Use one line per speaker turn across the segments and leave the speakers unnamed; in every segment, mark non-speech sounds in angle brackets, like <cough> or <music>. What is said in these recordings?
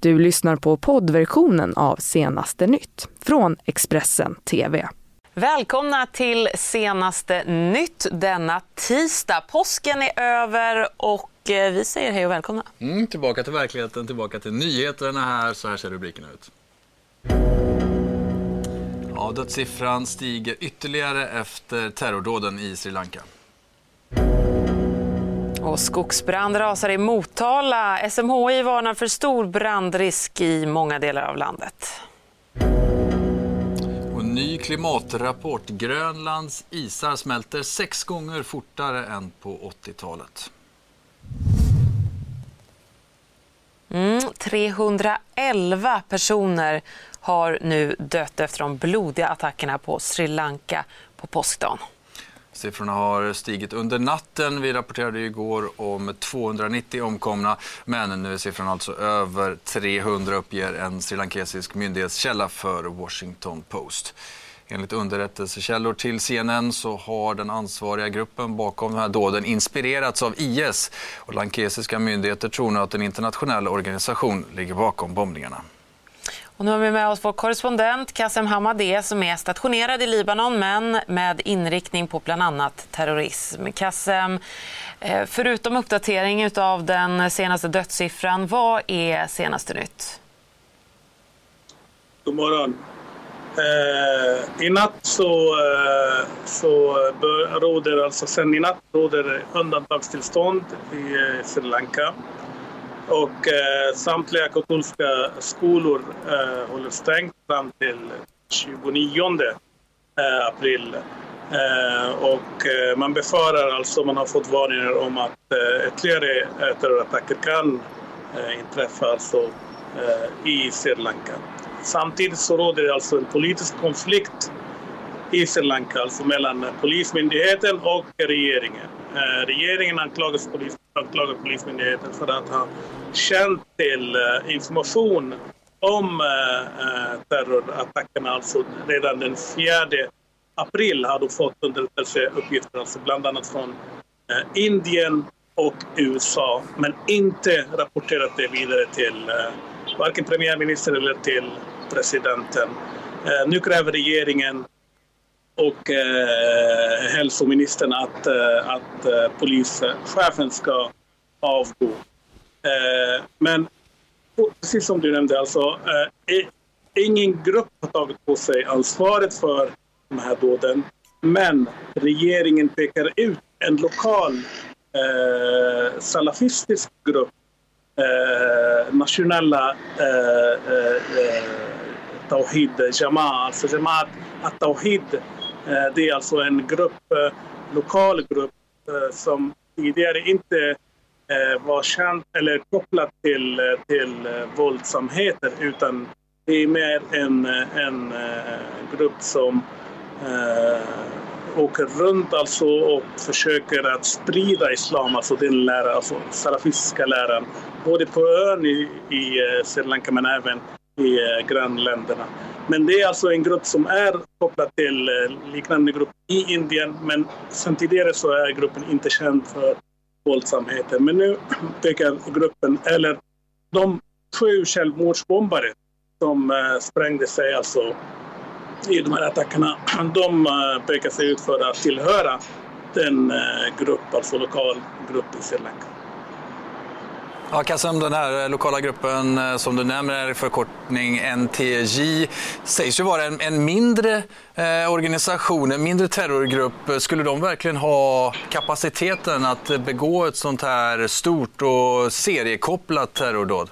Du lyssnar på poddversionen av Senaste nytt från Expressen TV.
Välkomna till Senaste nytt denna tisdag. Påsken är över och eh, vi säger hej och välkomna.
Mm, tillbaka till verkligheten, tillbaka till nyheterna här. Så här ser rubrikerna ut. Ja, dödssiffran stiger ytterligare efter terrordåden i Sri Lanka.
Och skogsbrand rasar i Motala. SMHI varnar för stor brandrisk i många delar av landet.
Och ny klimatrapport. Grönlands isar smälter sex gånger fortare än på 80-talet.
Mm, 311 personer har nu dött efter de blodiga attackerna på Sri Lanka på påskdagen.
Siffrorna har stigit under natten. Vi rapporterade igår om 290 omkomna, men nu är siffran alltså över 300 uppger en srilankesisk myndighetskälla för Washington Post. Enligt underrättelsekällor till CNN så har den ansvariga gruppen bakom den här dåden inspirerats av IS och lankesiska myndigheter tror nu att en internationell organisation ligger bakom bombningarna.
Och nu har vi med oss vår korrespondent Kassem Hamadeh som är stationerad i Libanon men med inriktning på bland annat terrorism. Kassem, eh, förutom uppdatering av den senaste dödssiffran, vad är senaste nytt?
God morgon. Eh, I natt så, eh, så råder, alltså sen i natt råder undantagstillstånd i eh, Sri Lanka. Och eh, samtliga katolska skolor eh, håller stängt fram till 29 eh, april. Eh, och eh, man befarar alltså, man har fått varningar om att eh, ytterligare terrorattacker kan eh, inträffa alltså, eh, i Sri Lanka. Samtidigt så råder det alltså en politisk konflikt i Sri Lanka, alltså mellan Polismyndigheten och regeringen. Eh, regeringen anklagar, polis, anklagar Polismyndigheten för att ha känt till eh, information om eh, eh terrorattackerna. Alltså redan den 4 april har de fått underrättelseuppgifter, alltså bland annat från eh, Indien och USA, men inte rapporterat det vidare till varken premiärministern eller till presidenten. Nu kräver regeringen och eh, hälsoministern att, eh, att eh, polischefen ska avgå. Eh, men precis som du nämnde, alltså, eh, ingen grupp har tagit på sig ansvaret för de här dåden. Men regeringen pekar ut en lokal eh, salafistisk grupp, eh, nationella eh, eh, eh Tawhid Jamaat, alltså Jamaat al-Tawhid Eh, det är alltså en grupp, eh, lokal grupp eh, som tidigare inte var känd eller kopplad till, till våldsamheter utan det är mer en, en grupp som åker runt alltså och försöker att sprida islam, alltså den läran, alltså salafistiska läran, både på ön i, i Sri Lanka men även i eh, grannländerna. Men det är alltså en grupp som är kopplad till eh, liknande grupp i Indien. Men sen tidigare så är gruppen inte känd för våldsamheter. Men nu <clears throat> pekar gruppen, eller de sju självmordsbombare som eh, sprängde sig alltså i de här attackerna, <clears throat> de pekar sig ut för att tillhöra den grupp, alltså lokal grupp i Sri Lanka.
Ja, Kassem, den här eh, lokala gruppen eh, som du nämner, förkortning NTJ, sägs ju vara en, en mindre eh, organisation, en mindre terrorgrupp. Skulle de verkligen ha kapaciteten att begå ett sånt här stort och seriekopplat terrordåd?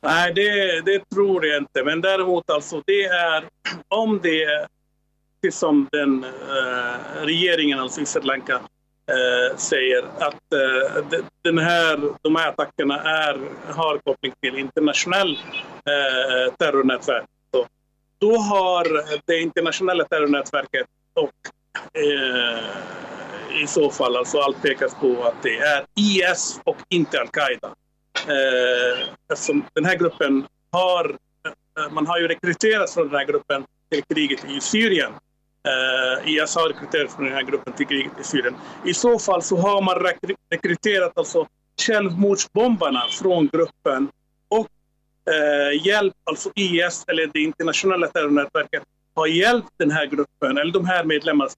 Nej, det, det tror jag inte. Men däremot, alltså, det är om det är som den eh, regeringen alltså i Sri Lanka eh, säger att eh, den här, de här attackerna är, har koppling till internationell eh, terrornätverk. Så, då har det internationella terrornätverket och eh, i så fall, alltså allt pekas på att det är IS och inte Al-Qaida. Eh, eftersom den här gruppen har, eh, man har ju rekryterats från den här gruppen till kriget i Syrien Eh, uh, IS har rekryterat från den här gruppen till kriget i Syrien. I så fall så har man rekryterat alltså självmordsbombarna från gruppen eh, hjälpt, alltså IS eller det internationella terrornätverket har hjälpt den här gruppen, eller de här medlemmarna,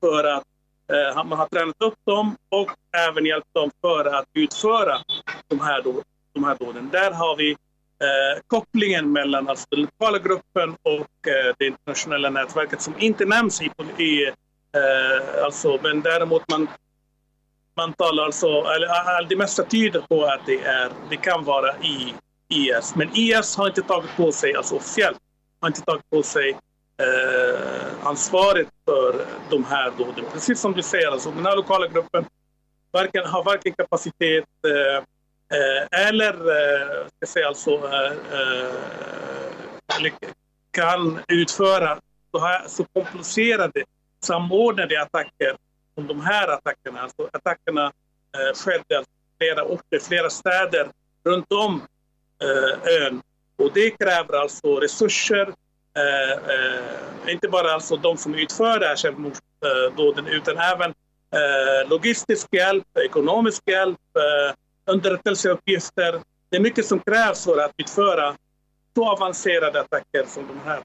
för att eh, man har tränat upp dem och även hjälpt dem för att utföra de här, då, de här dåden. Där har vi eh, kopplingen mellan alltså, den lokala gruppen och eh, det internationella nätverket som inte nämns i, i eh, alltså, men däremot man man talar alltså, eller, eh, eh, det mesta tyder på att det, är, det kan vara i IS. Men IS har inte tagit på sig, alltså officiellt, har inte tagit på sig eh, ansvaret för de här dåden. Precis som du säger, alltså, den här lokala gruppen varken, har varken kapacitet eh Eh, eller eh, ska säga alltså, eh, eh kan utföra så, här, så komplicerade samordnade attacker som de här attackerna. Alltså attackerna eh, skedde alltså flera orter, flera städer runt om eh, ön. Och det kräver alltså resurser, eh, eh, inte bara alltså de som utför det här självmordsdåden eh, utan även eh, logistisk hjälp, ekonomisk hjälp, eh, underrättelseuppgifter. Det är mycket som krävs för att utföra så avancerade attacker som de här.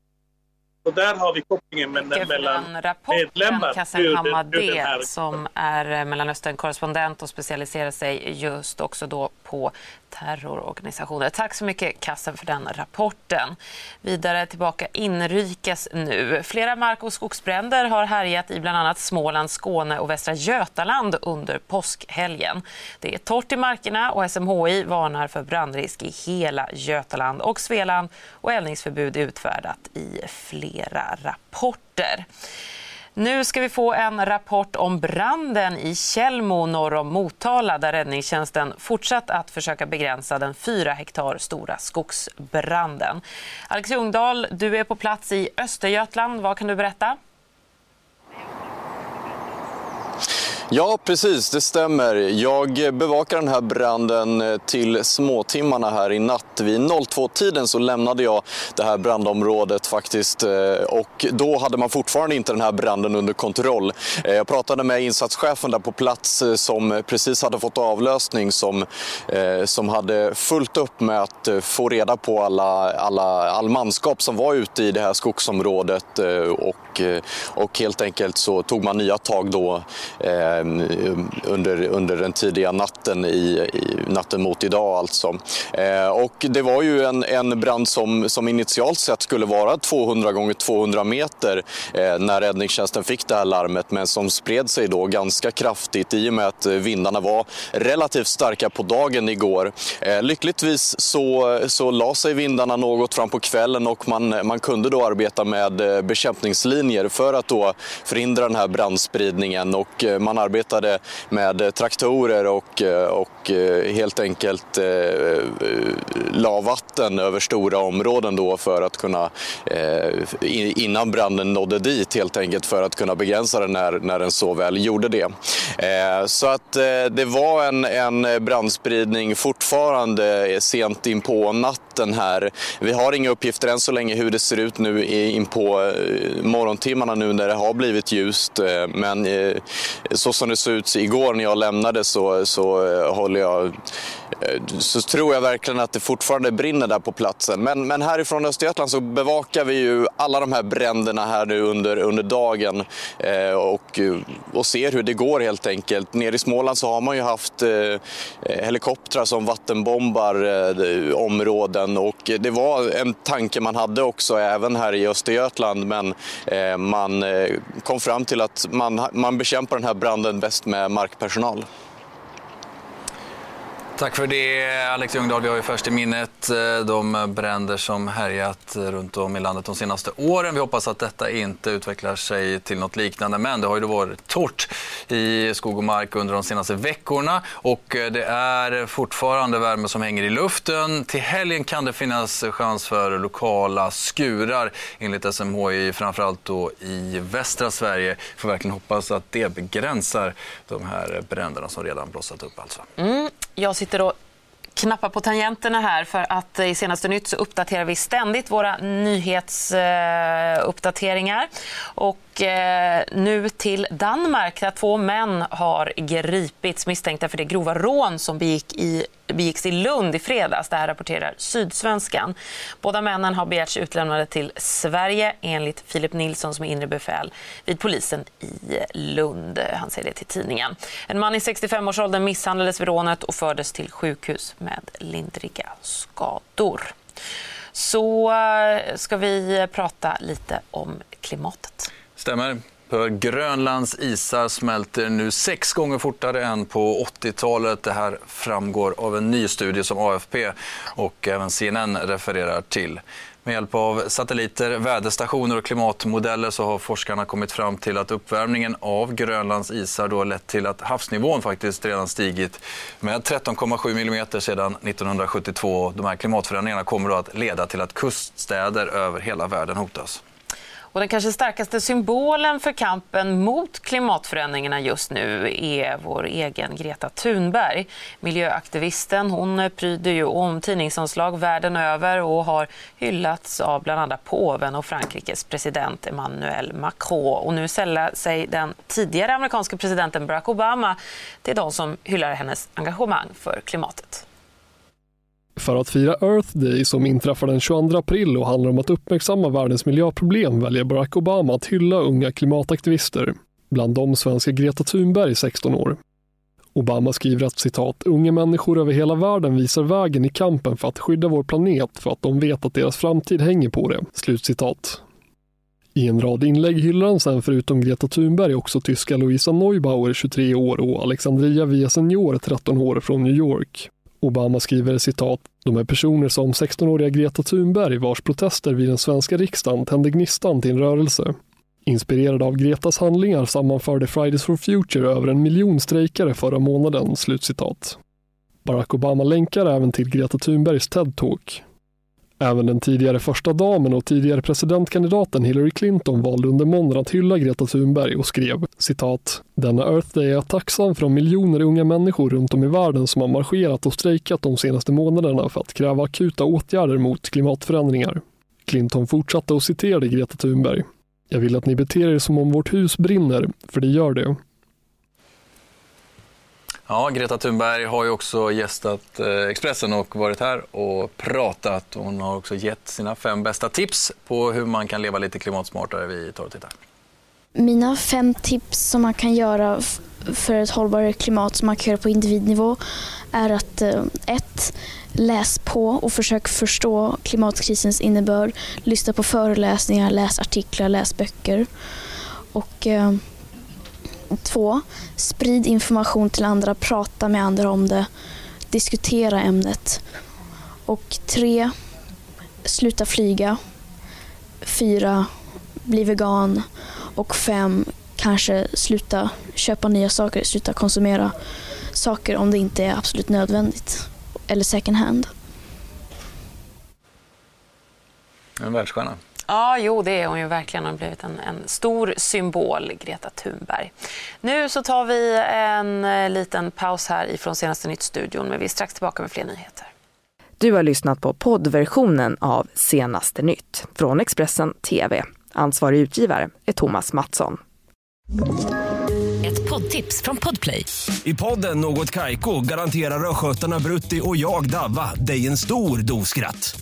Och där har vi kopplingen med, mellan medlemmar.
Kassem Hamadeh som är eh, Mellanöstern-korrespondent och specialiserar sig just också då på terrororganisationer. Tack så mycket Kassen för den rapporten. Vidare tillbaka inrikes nu. Flera mark och skogsbränder har härjat i bland annat Småland, Skåne och Västra Götaland under påskhelgen. Det är torrt i markerna och SMHI varnar för brandrisk i hela Götaland och Svealand och eldningsförbud är utfärdat i flera rapporter. Nu ska vi få en rapport om branden i Källmo norr om Motala där räddningstjänsten fortsatt att försöka begränsa den fyra hektar stora skogsbranden. Alex Ljungdahl, du är på plats i Östergötland. Vad kan du berätta?
Ja, precis, det stämmer. Jag bevakar den här branden eh, till småtimmarna här i natt. Vid 02-tiden så lämnade jag det här brandområdet faktiskt eh, och då hade man fortfarande inte den här branden under kontroll. Eh, jag pratade med insatschefen där på plats som precis hade fått avlösning som, som hade fullt upp med att få reda på alla, alla, all manskap som var ute i det här skogsområdet och, och helt enkelt så tog man nya tag då Um, under, under den tidiga natten, i, i natten mot idag alltså. Eh, och det var ju en, en brand som, som initialt sett skulle vara 200 gånger 200 meter eh, när räddningstjänsten fick det här larmet men som spred sig då ganska kraftigt i och med att eh, vindarna var relativt starka på dagen igår. Lyckligtvis så, så la sig vindarna något fram på kvällen och man, man kunde då arbeta med bekämpningslinjer för att då förhindra den här brandspridningen och man arbetade med traktorer och, eh, och eh, helt enkelt eh, eh, la vatten över stora områden då för att kunna, eh, innan branden nådde dit helt enkelt, för att kunna begränsa den när, när den så väl gjorde det. Så att det var en, en brandspridning fortfarande sent in på natten här. Vi har inga uppgifter än så länge hur det ser ut nu in på morgontimmarna nu när det har blivit ljust. Men så som det såg ut igår när jag lämnade så, så eh, håller jag Eh, så tror jag verkligen att det fortfarande brinner där på platsen. Men, men härifrån Östergötland så bevakar vi ju alla de här bränderna här nu under, under dagen eh, och, och ser hur det går helt enkelt. Nere i Småland så har man ju haft eh, eh helikoptrar som vattenbombar eh, områden och det var en tanke man hade också även här i Östergötland men eh, man eh, kom fram till att man, man bekämpar den här branden bäst med markpersonal.
Tack för det Alex Ljungdahl. Vi har ju först i minnet eh, de bränder som härjat runt om i landet de senaste åren. Vi hoppas att detta inte utvecklar sig till något liknande. Men det har ju varit torrt i skog och mark under de senaste veckorna och eh, det är fortfarande värme som hänger i luften. Till helgen kan det finnas chans för lokala skurar enligt SMHI, framförallt då i västra Sverige. Vi får verkligen hoppas att det begränsar de här bränderna som redan blossat upp. Alltså.
Mm. Jag sitter och knappar på tangenterna här för att i senaste nytt så uppdaterar vi ständigt våra nyhetsuppdateringar. Och och eh, nu till Danmark där två män har gripits misstänkta för det grova rån som begick i, begicks i Lund i fredags. Det här rapporterar Sydsvenskan. Båda männen har begärts utlämnade till Sverige enligt Filip Nilsson som är inre befäl vid polisen i Lund. Han säger det till tidningen. En man i 65-årsåldern misshandlades vid rånet och fördes till sjukhus med lindriga skador. Så eh, ska vi prata lite om klimatet.
Stämmer. För Grönlands isar smälter nu sex gånger fortare än på 80-talet. Det här framgår av en ny studie som AFP och även CNN refererar till. Med hjälp av satelliter, väderstationer och klimatmodeller så har forskarna kommit fram till att uppvärmningen av Grönlands isar då lett till att havsnivån faktiskt redan stigit med 13,7 mm sedan 1972. De här klimatförändringarna kommer då att leda till att kuststäder över hela världen hotas.
Och den kanske starkaste symbolen för kampen mot klimatförändringarna just nu är vår egen Greta Thunberg. Miljöaktivisten hon pryder ju om tidningsomslag världen över och har hyllats av bland andra påven och Frankrikes president Emmanuel Macron. Och nu sällar sig den tidigare amerikanska presidenten Barack Obama till de som hyllar hennes engagemang för klimatet.
För att fira Earth Day som inträffar den 22 april och handlar om att uppmärksamma världens miljöproblem väljer Barack Obama att hylla unga klimataktivister. Bland dem svenska Greta Thunberg, 16 år. Obama skriver att citat, unga människor över hela världen visar vägen i kampen för att skydda vår planet för att de vet att deras framtid hänger på det. Slutcitat. I en rad inlägg hyllar han sen förutom Greta Thunberg också tyska Louisa Neubauer, 23 år och Alexandria Villaseñor, 13 år, från New York. Obama skriver citat, de är personer som 16-åriga Greta Thunberg vars protester vid den svenska riksdagen tände gnistan till en rörelse. Inspirerad av Gretas handlingar sammanförde Fridays for Future över en miljon strejkare förra månaden. Slutcitat. Barack Obama länkar även till Greta Thunbergs TED-talk. Även den tidigare första damen och tidigare presidentkandidaten Hillary Clinton valde under måndagen att hylla Greta Thunberg och skrev citat “Denna Earth Day är jag tacksam för de miljoner unga människor runt om i världen som har marscherat och strejkat de senaste månaderna för att kräva akuta åtgärder mot klimatförändringar.” Clinton fortsatte och citerade Greta Thunberg. “Jag vill att ni beter er som om vårt hus brinner, för det gör det.
Ja, Greta Thunberg har ju också gästat eh, Expressen och varit här och pratat. Hon har också gett sina fem bästa tips på hur man kan leva lite klimatsmartare. Vi tar och tittar.
Mina fem tips som man kan göra för ett hållbarare klimat som man kan göra på individnivå är att eh, 1. Läs på och försök förstå klimatkrisens innebörd. Lyssna på föreläsningar, läs artiklar, läs böcker. Och eh, Två, sprid information till andra, prata med andra om det, diskutera ämnet. Och tre, sluta flyga. Fyra, bli vegan. Och fem, kanske sluta köpa nya saker, sluta konsumera saker om det inte är absolut nödvändigt. Eller second hand.
En världsstjärna.
Ja, jo, det är hon ju verkligen. Hon har blivit en, en, stor symbol, Greta Thunberg. Nu så tar vi en eh, liten paus här ifrån Senaste Nytt-studion, men vi är strax tillbaka med fler nyheter.
Du har lyssnat på poddversionen av Senaste Nytt från Expressen TV. Ansvarig utgivare är Thomas Mattsson.
Ett poddtips från Podplay. I podden Något Kaiko garanterar östgötarna Brutti och jag, Davva, dig en stor dos skratt.